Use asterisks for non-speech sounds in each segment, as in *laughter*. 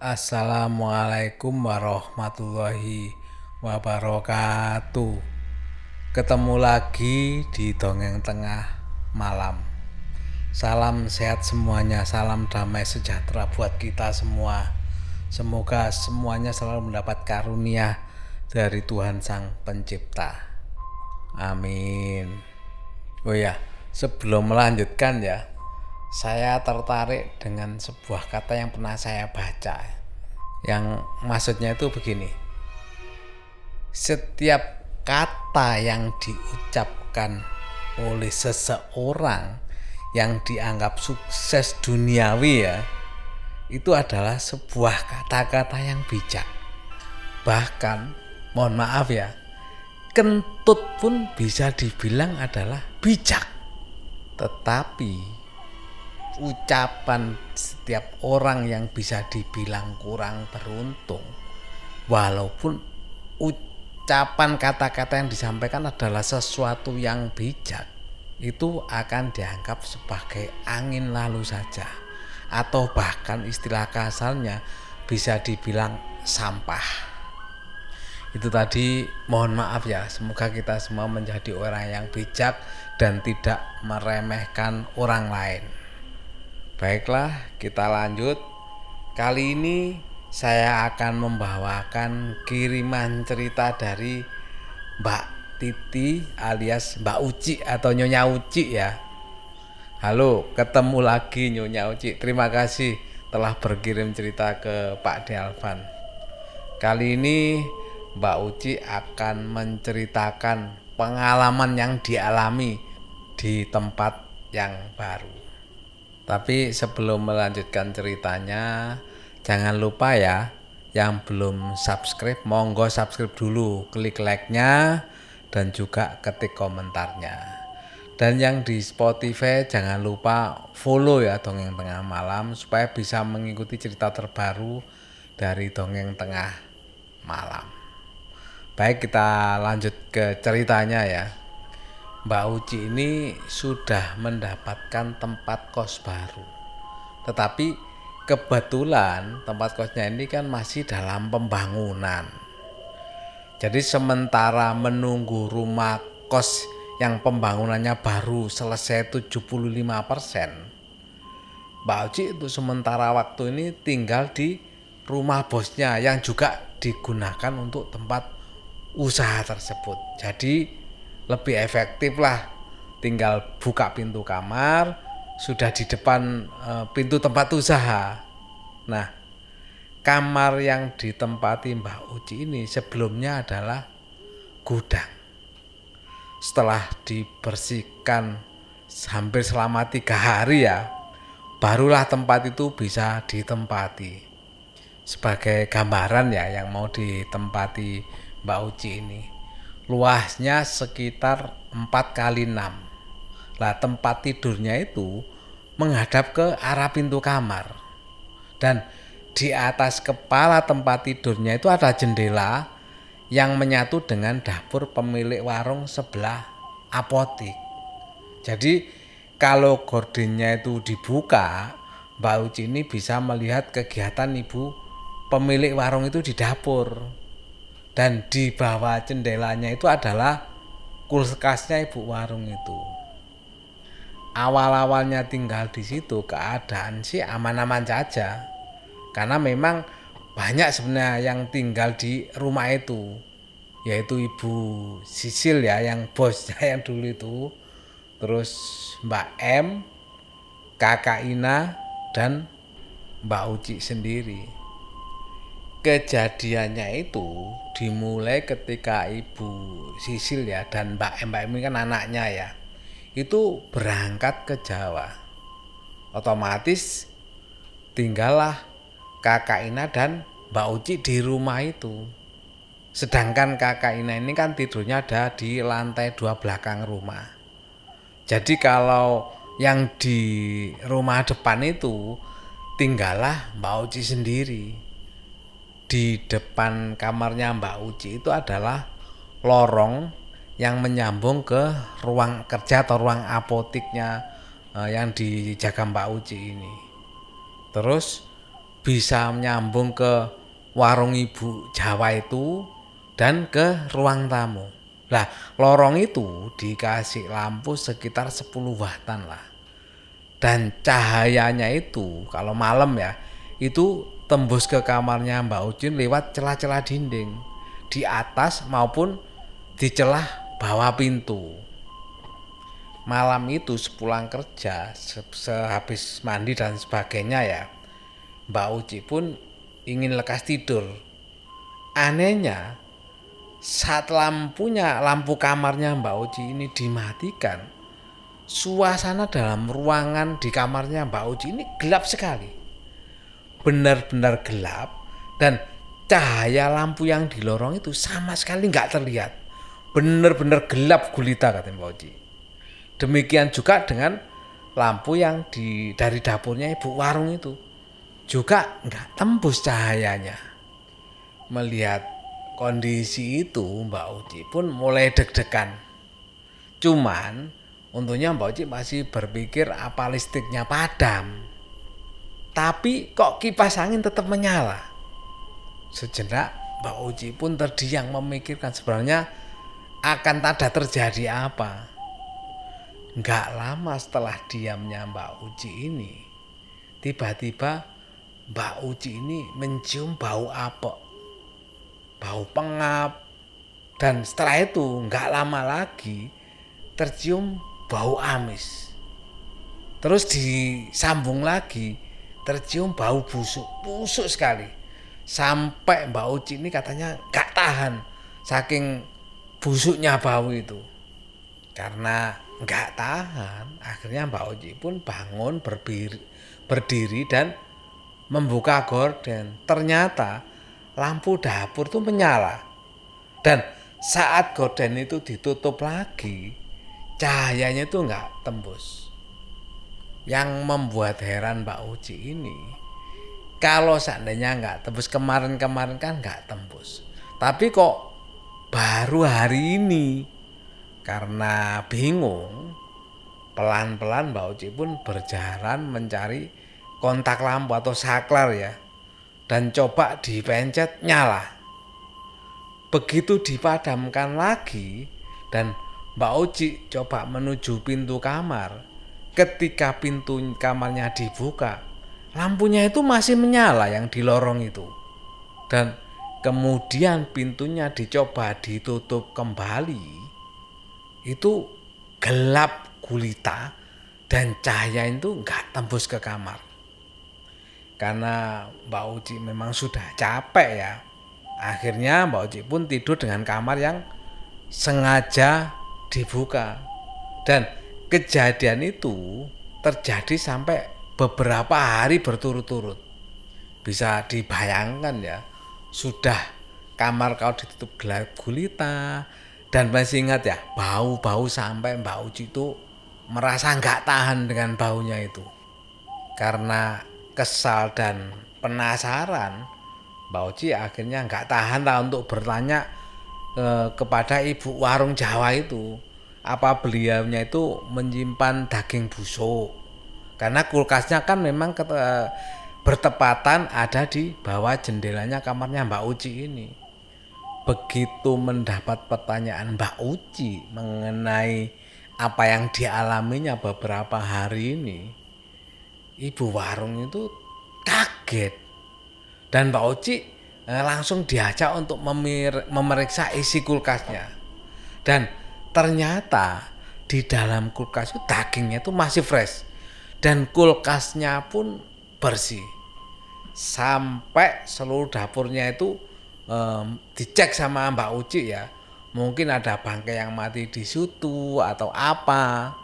Assalamualaikum warahmatullahi wabarakatuh. Ketemu lagi di dongeng tengah malam. Salam sehat semuanya, salam damai sejahtera buat kita semua. Semoga semuanya selalu mendapat karunia dari Tuhan Sang Pencipta. Amin. Oh ya, sebelum melanjutkan ya, saya tertarik dengan sebuah kata yang pernah saya baca. Yang maksudnya itu begini. Setiap kata yang diucapkan oleh seseorang yang dianggap sukses duniawi ya itu adalah sebuah kata-kata yang bijak. Bahkan mohon maaf ya kentut pun bisa dibilang adalah bijak. Tetapi ucapan setiap orang yang bisa dibilang kurang beruntung. Walaupun ucapan kata-kata yang disampaikan adalah sesuatu yang bijak itu akan dianggap sebagai angin lalu saja. Atau bahkan istilah kasarnya bisa dibilang sampah. Itu tadi mohon maaf ya semoga kita semua menjadi orang yang bijak dan tidak meremehkan orang lain Baiklah, kita lanjut. Kali ini saya akan membawakan kiriman cerita dari Mbak Titi alias Mbak Uci atau Nyonya Uci ya. Halo, ketemu lagi Nyonya Uci. Terima kasih telah berkirim cerita ke Pak Delvan. Kali ini Mbak Uci akan menceritakan pengalaman yang dialami di tempat yang baru. Tapi sebelum melanjutkan ceritanya, jangan lupa ya, yang belum subscribe, monggo subscribe dulu, klik like-nya, dan juga ketik komentarnya. Dan yang di Spotify jangan lupa follow ya Dongeng Tengah Malam supaya bisa mengikuti cerita terbaru dari Dongeng Tengah Malam. Baik kita lanjut ke ceritanya ya. Mbak Uci ini sudah mendapatkan tempat kos baru. Tetapi kebetulan tempat kosnya ini kan masih dalam pembangunan. Jadi sementara menunggu rumah kos yang pembangunannya baru selesai 75%, Mbak Uci itu sementara waktu ini tinggal di rumah bosnya yang juga digunakan untuk tempat usaha tersebut. Jadi lebih efektif lah. Tinggal buka pintu kamar sudah di depan e, pintu tempat usaha. Nah kamar yang ditempati Mbah Uci ini sebelumnya adalah gudang. Setelah dibersihkan hampir selama tiga hari ya barulah tempat itu bisa ditempati. Sebagai gambaran ya yang mau ditempati Mbak Uci ini luasnya sekitar 4 kali 6 lah tempat tidurnya itu menghadap ke arah pintu kamar. Dan di atas kepala tempat tidurnya itu ada jendela yang menyatu dengan dapur pemilik warung sebelah apotik. Jadi kalau gordennya itu dibuka Mbak Uci ini bisa melihat kegiatan ibu pemilik warung itu di dapur dan di bawah jendelanya itu adalah kulkasnya ibu warung itu. Awal-awalnya tinggal di situ keadaan sih aman-aman saja. Karena memang banyak sebenarnya yang tinggal di rumah itu yaitu ibu Sisil ya yang bosnya *laughs* yang dulu itu. Terus Mbak M kakak Ina dan Mbak Uci sendiri kejadiannya itu dimulai ketika ibu Sisil ya dan Mbak Mbak ini kan anaknya ya itu berangkat ke Jawa. Otomatis tinggallah kakak Ina dan Mbak Uci di rumah itu. Sedangkan kakak Ina ini kan tidurnya ada di lantai dua belakang rumah. Jadi kalau yang di rumah depan itu tinggallah Mbak Uci sendiri di depan kamarnya Mbak Uci itu adalah lorong yang menyambung ke ruang kerja atau ruang apotiknya eh, yang dijaga Mbak Uci ini. Terus bisa menyambung ke warung ibu Jawa itu dan ke ruang tamu. Lah, lorong itu dikasih lampu sekitar 10 watan lah. Dan cahayanya itu kalau malam ya, itu tembus ke kamarnya Mbak Ujin lewat celah-celah dinding di atas maupun di celah bawah pintu. Malam itu sepulang kerja, sehabis mandi dan sebagainya ya, Mbak Uci pun ingin lekas tidur. Anehnya, saat lampunya, lampu kamarnya Mbak Uci ini dimatikan, suasana dalam ruangan di kamarnya Mbak Uci ini gelap sekali benar-benar gelap dan cahaya lampu yang di lorong itu sama sekali nggak terlihat. Benar-benar gelap gulita kata Mbak Oji. Demikian juga dengan lampu yang di dari dapurnya ibu warung itu juga nggak tembus cahayanya. Melihat kondisi itu Mbak Uci pun mulai deg-degan. Cuman untungnya Mbak Uci masih berpikir apa listriknya padam tapi kok kipas angin tetap menyala. Sejenak Mbak Uci pun terdiam memikirkan sebenarnya akan ada terjadi apa. Nggak lama setelah diamnya Mbak Uci ini, tiba-tiba Mbak Uci ini mencium bau apa? Bau pengap. Dan setelah itu nggak lama lagi tercium bau amis. Terus disambung lagi tercium bau busuk, busuk sekali. Sampai Mbak Uci ini katanya gak tahan saking busuknya bau itu. Karena gak tahan, akhirnya Mbak Uci pun bangun berdiri, berdiri dan membuka gorden. Ternyata lampu dapur itu menyala. Dan saat gorden itu ditutup lagi, cahayanya itu nggak tembus yang membuat heran Mbak Uci ini kalau seandainya nggak tembus kemarin-kemarin kan nggak tembus. Tapi kok baru hari ini? Karena bingung. Pelan-pelan Mbak Uci pun berjalan mencari kontak lampu atau saklar ya. Dan coba dipencet nyala. Begitu dipadamkan lagi dan Mbak Uci coba menuju pintu kamar ketika pintu kamarnya dibuka, lampunya itu masih menyala yang di lorong itu. Dan kemudian pintunya dicoba ditutup kembali, itu gelap gulita dan cahaya itu nggak tembus ke kamar. Karena Mbak Uci memang sudah capek ya. Akhirnya Mbak Uci pun tidur dengan kamar yang sengaja dibuka. Dan kejadian itu terjadi sampai beberapa hari berturut-turut. Bisa dibayangkan ya, sudah kamar kau ditutup gelap gulita dan masih ingat ya bau-bau sampai Mbak Uci itu merasa nggak tahan dengan baunya itu. Karena kesal dan penasaran, Mbak Uci akhirnya nggak tahan lah untuk bertanya eh, kepada ibu warung Jawa itu apa beliaunya itu menyimpan daging busuk. Karena kulkasnya kan memang bertepatan ada di bawah jendelanya kamarnya Mbak Uci ini. Begitu mendapat pertanyaan Mbak Uci mengenai apa yang dialaminya beberapa hari ini ibu warung itu kaget. Dan Mbak Uci eh, langsung diajak untuk memeriksa isi kulkasnya. Dan ternyata di dalam kulkas itu dagingnya itu masih fresh. Dan kulkasnya pun bersih. Sampai seluruh dapurnya itu um, dicek sama Mbak Uci ya. Mungkin ada bangkai yang mati di situ atau apa.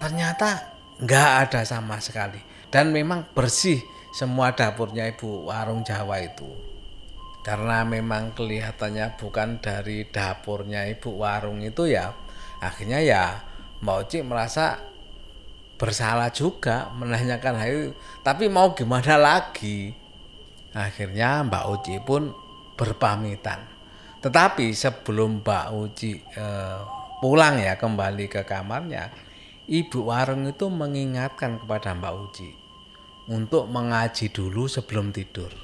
Ternyata nggak ada sama sekali. Dan memang bersih semua dapurnya ibu warung Jawa itu karena memang kelihatannya bukan dari dapurnya ibu warung itu ya akhirnya ya Mbak Uci merasa bersalah juga menanyakan hal itu. Tapi mau gimana lagi? Akhirnya Mbak Uci pun berpamitan. Tetapi sebelum Mbak Uci eh, pulang ya kembali ke kamarnya ibu warung itu mengingatkan kepada Mbak Uci untuk mengaji dulu sebelum tidur.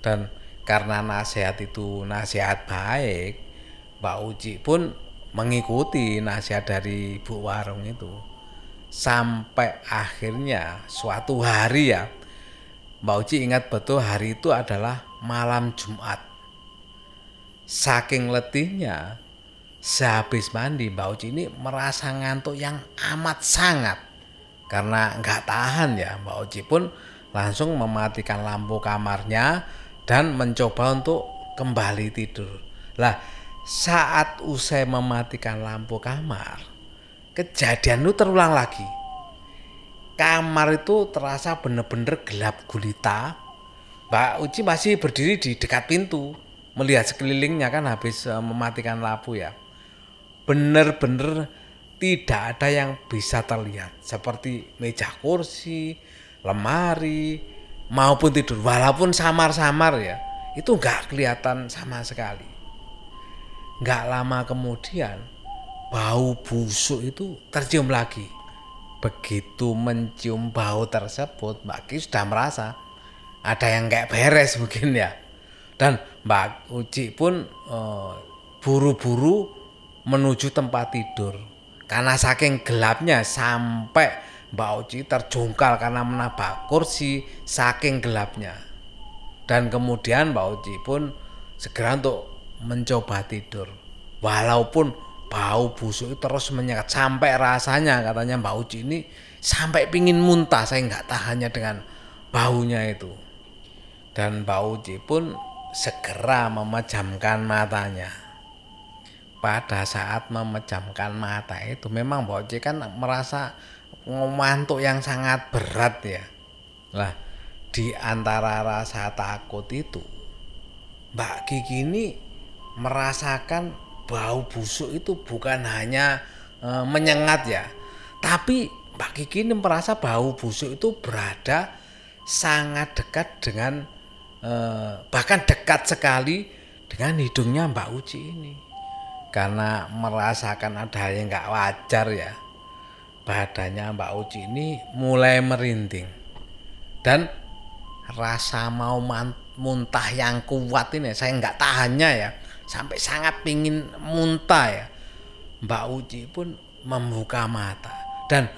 Dan karena nasihat itu nasihat baik, Mbak Uci pun mengikuti nasihat dari Bu Warung itu. Sampai akhirnya suatu hari ya, Mbak Uci ingat betul hari itu adalah malam Jumat. Saking letihnya, sehabis mandi Mbak Uci ini merasa ngantuk yang amat sangat karena nggak tahan ya Mbak Uci pun langsung mematikan lampu kamarnya dan mencoba untuk kembali tidur. Lah saat usai mematikan lampu kamar kejadian itu terulang lagi. Kamar itu terasa benar-benar gelap gulita. Mbak Uci masih berdiri di dekat pintu melihat sekelilingnya kan habis eh, mematikan lampu ya. Benar-benar tidak ada yang bisa terlihat seperti meja kursi, lemari maupun tidur walaupun samar-samar ya itu nggak kelihatan sama sekali. Nggak lama kemudian bau busuk itu tercium lagi. Begitu mencium bau tersebut Mbak Ki sudah merasa ada yang nggak beres mungkin ya. Dan Mbak Uci pun eh, buru-buru menuju tempat tidur. Karena saking gelapnya sampai Mbak Uci terjungkal karena menabrak kursi saking gelapnya. Dan kemudian Mbak Uci pun segera untuk mencoba tidur. Walaupun bau busuk terus menyekat sampai rasanya katanya Mbak Uci ini sampai pingin muntah saya nggak tahannya dengan baunya itu. Dan Mbak Uci pun segera memejamkan matanya pada saat memejamkan mata itu memang Mbak Oci kan merasa ngantuk yang sangat berat ya. Lah di antara rasa takut itu Mbak Kiki ini merasakan bau busuk itu bukan hanya e, menyengat ya, tapi Mbak Kiki ini merasa bau busuk itu berada sangat dekat dengan e, bahkan dekat sekali dengan hidungnya Mbak Uci ini karena merasakan ada hal yang nggak wajar ya badannya Mbak Uci ini mulai merinding. Dan rasa mau muntah yang kuat ini saya nggak tahannya ya. Sampai sangat pingin muntah ya. Mbak Uci pun membuka mata. Dan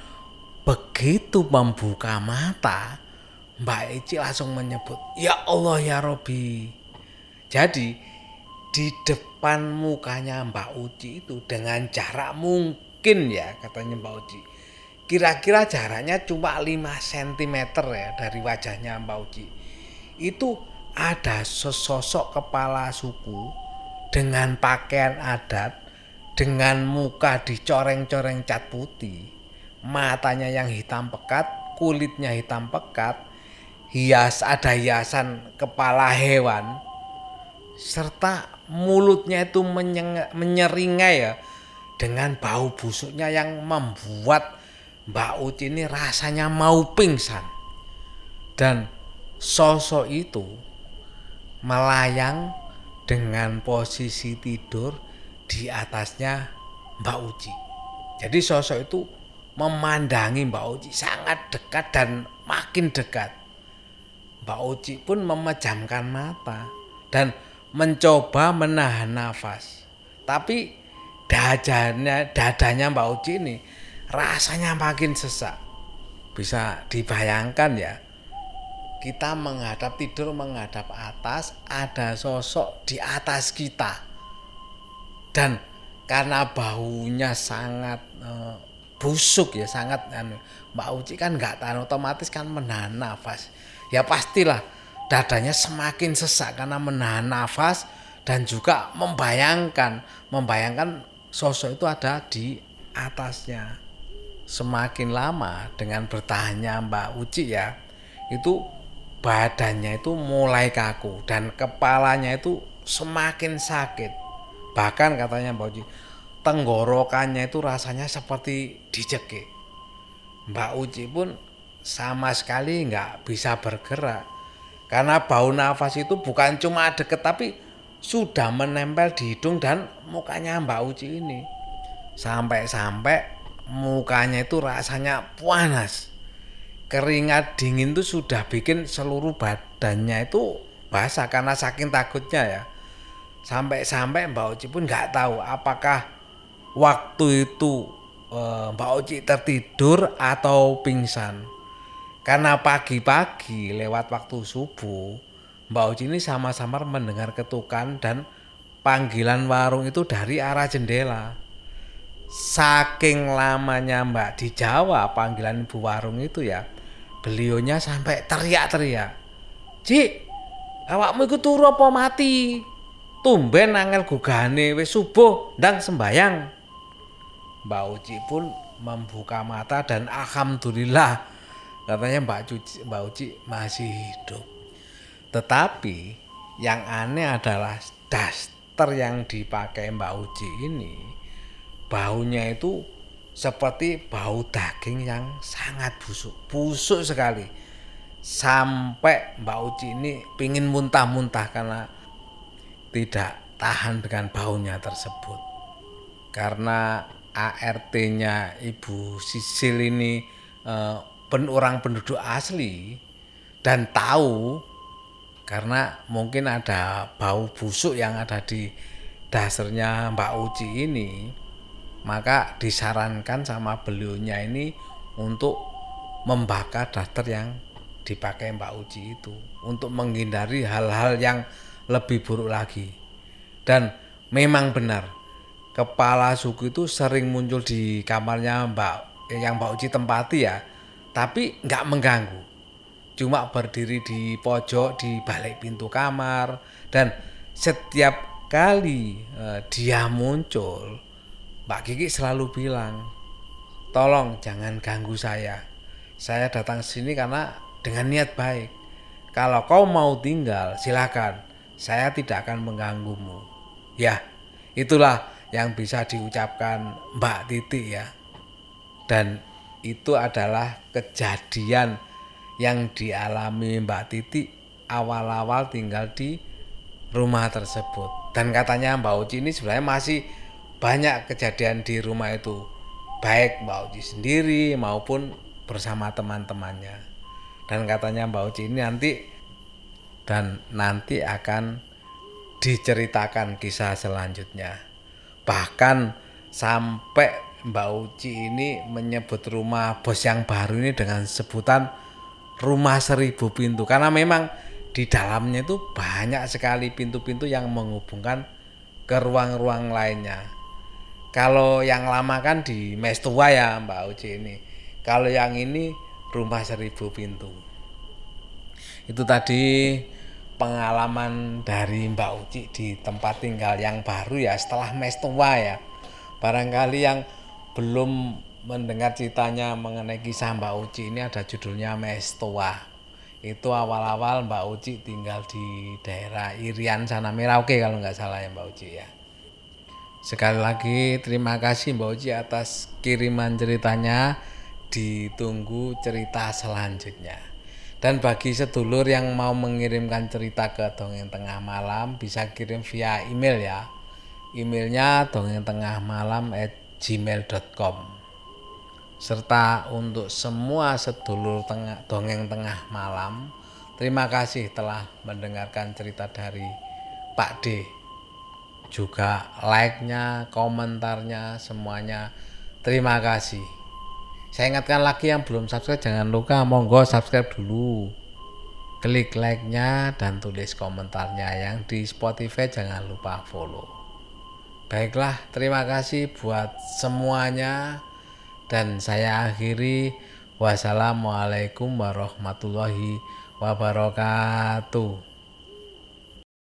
begitu membuka mata Mbak Ici langsung menyebut ya Allah ya Robi. Jadi di depan mukanya Mbak Uci itu dengan jarak mungkin ya katanya Mbak Uci. Kira-kira jaraknya cuma 5 cm ya dari wajahnya Mbak Uci. Itu ada sesosok kepala suku dengan pakaian adat, dengan muka dicoreng-coreng cat putih, matanya yang hitam pekat, kulitnya hitam pekat, hias ada hiasan kepala hewan, serta mulutnya itu menyeringai ya dengan bau busuknya yang membuat Mbak Uci ini rasanya mau pingsan. Dan sosok itu melayang dengan posisi tidur di atasnya Mbak Uci. Jadi sosok itu memandangi Mbak Uci sangat dekat dan makin dekat. Mbak Uci pun memejamkan mata dan mencoba menahan nafas. Tapi dadanya, dadanya Mbak Uci ini rasanya makin sesak. Bisa dibayangkan ya, kita menghadap tidur menghadap atas, ada sosok di atas kita. Dan karena baunya sangat uh, busuk ya, sangat anu, Mbak Uci kan nggak tahan otomatis kan menahan nafas. Ya pastilah dadanya semakin sesak karena menahan nafas dan juga membayangkan membayangkan sosok itu ada di atasnya semakin lama dengan bertahannya Mbak Uci ya itu badannya itu mulai kaku dan kepalanya itu semakin sakit. Bahkan katanya Mbak Uci tenggorokannya itu rasanya seperti dicekik Mbak Uci pun sama sekali nggak bisa bergerak. Karena bau nafas itu bukan cuma deket tapi sudah menempel di hidung dan mukanya Mbak Uci ini. Sampai-sampai mukanya itu rasanya panas. keringat dingin itu sudah bikin seluruh badannya itu basah karena saking takutnya ya. Sampai-sampai Mbak Oci pun nggak tahu apakah waktu itu eh, Mbak Oci tertidur atau pingsan. Karena pagi-pagi lewat waktu subuh Mbak Oci ini sama-sama mendengar ketukan dan panggilan warung itu dari arah jendela saking lamanya Mbak di Jawa panggilan ibu warung itu ya beliaunya sampai teriak-teriak Cik awakmu ikut turu apa mati? Tumben angel gugane wis subuh ndang sembayang. Mbak Uci pun membuka mata dan alhamdulillah katanya Mbak Uci, Mbak Uci masih hidup. Tetapi yang aneh adalah daster yang dipakai Mbak Uci ini baunya itu seperti bau daging yang sangat busuk, busuk sekali. Sampai Mbak Uci ini pingin muntah-muntah karena tidak tahan dengan baunya tersebut. Karena ART-nya Ibu Sisil ini eh, orang penduduk asli dan tahu karena mungkin ada bau busuk yang ada di dasarnya Mbak Uci ini maka disarankan sama beliaunya ini untuk membakar daster yang dipakai Mbak Uci itu. Untuk menghindari hal-hal yang lebih buruk lagi. Dan memang benar kepala suku itu sering muncul di kamarnya Mbak yang Mbak Uci tempati ya. Tapi nggak mengganggu. Cuma berdiri di pojok di balik pintu kamar. Dan setiap kali uh, dia muncul Mbak Kiki selalu bilang, tolong jangan ganggu saya. Saya datang sini karena dengan niat baik. Kalau kau mau tinggal, silakan. Saya tidak akan mengganggumu. Ya, itulah yang bisa diucapkan Mbak Titi ya. Dan itu adalah kejadian yang dialami Mbak Titi awal-awal tinggal di rumah tersebut. Dan katanya Mbak Uci ini sebenarnya masih banyak kejadian di rumah itu baik Mbak Uci sendiri maupun bersama teman-temannya. Dan katanya Mbak Uci ini nanti dan nanti akan diceritakan kisah selanjutnya. Bahkan sampai Mbak Uci ini menyebut rumah bos yang baru ini dengan sebutan rumah seribu pintu. Karena memang di dalamnya itu banyak sekali pintu-pintu yang menghubungkan ke ruang-ruang lainnya kalau yang lama kan di mes tua ya Mbak Uci ini. Kalau yang ini rumah seribu pintu. Itu tadi pengalaman dari Mbak Uci di tempat tinggal yang baru ya setelah mes tua ya. Barangkali yang belum mendengar ceritanya mengenai kisah Mbak Uci ini ada judulnya mes tua. Itu awal-awal Mbak Uci tinggal di daerah Irian sana Merauke kalau nggak salah ya Mbak Uci ya. Sekali lagi terima kasih Mbak Uci atas kiriman ceritanya. Ditunggu cerita selanjutnya. Dan bagi sedulur yang mau mengirimkan cerita ke Dongeng Tengah Malam bisa kirim via email ya. Emailnya dongengtengahmalam at gmail.com serta untuk semua sedulur tengah, dongeng tengah malam terima kasih telah mendengarkan cerita dari Pak D juga like-nya, komentarnya, semuanya. Terima kasih. Saya ingatkan lagi yang belum subscribe jangan lupa monggo subscribe dulu. Klik like-nya dan tulis komentarnya yang di Spotify jangan lupa follow. Baiklah, terima kasih buat semuanya dan saya akhiri wassalamualaikum warahmatullahi wabarakatuh.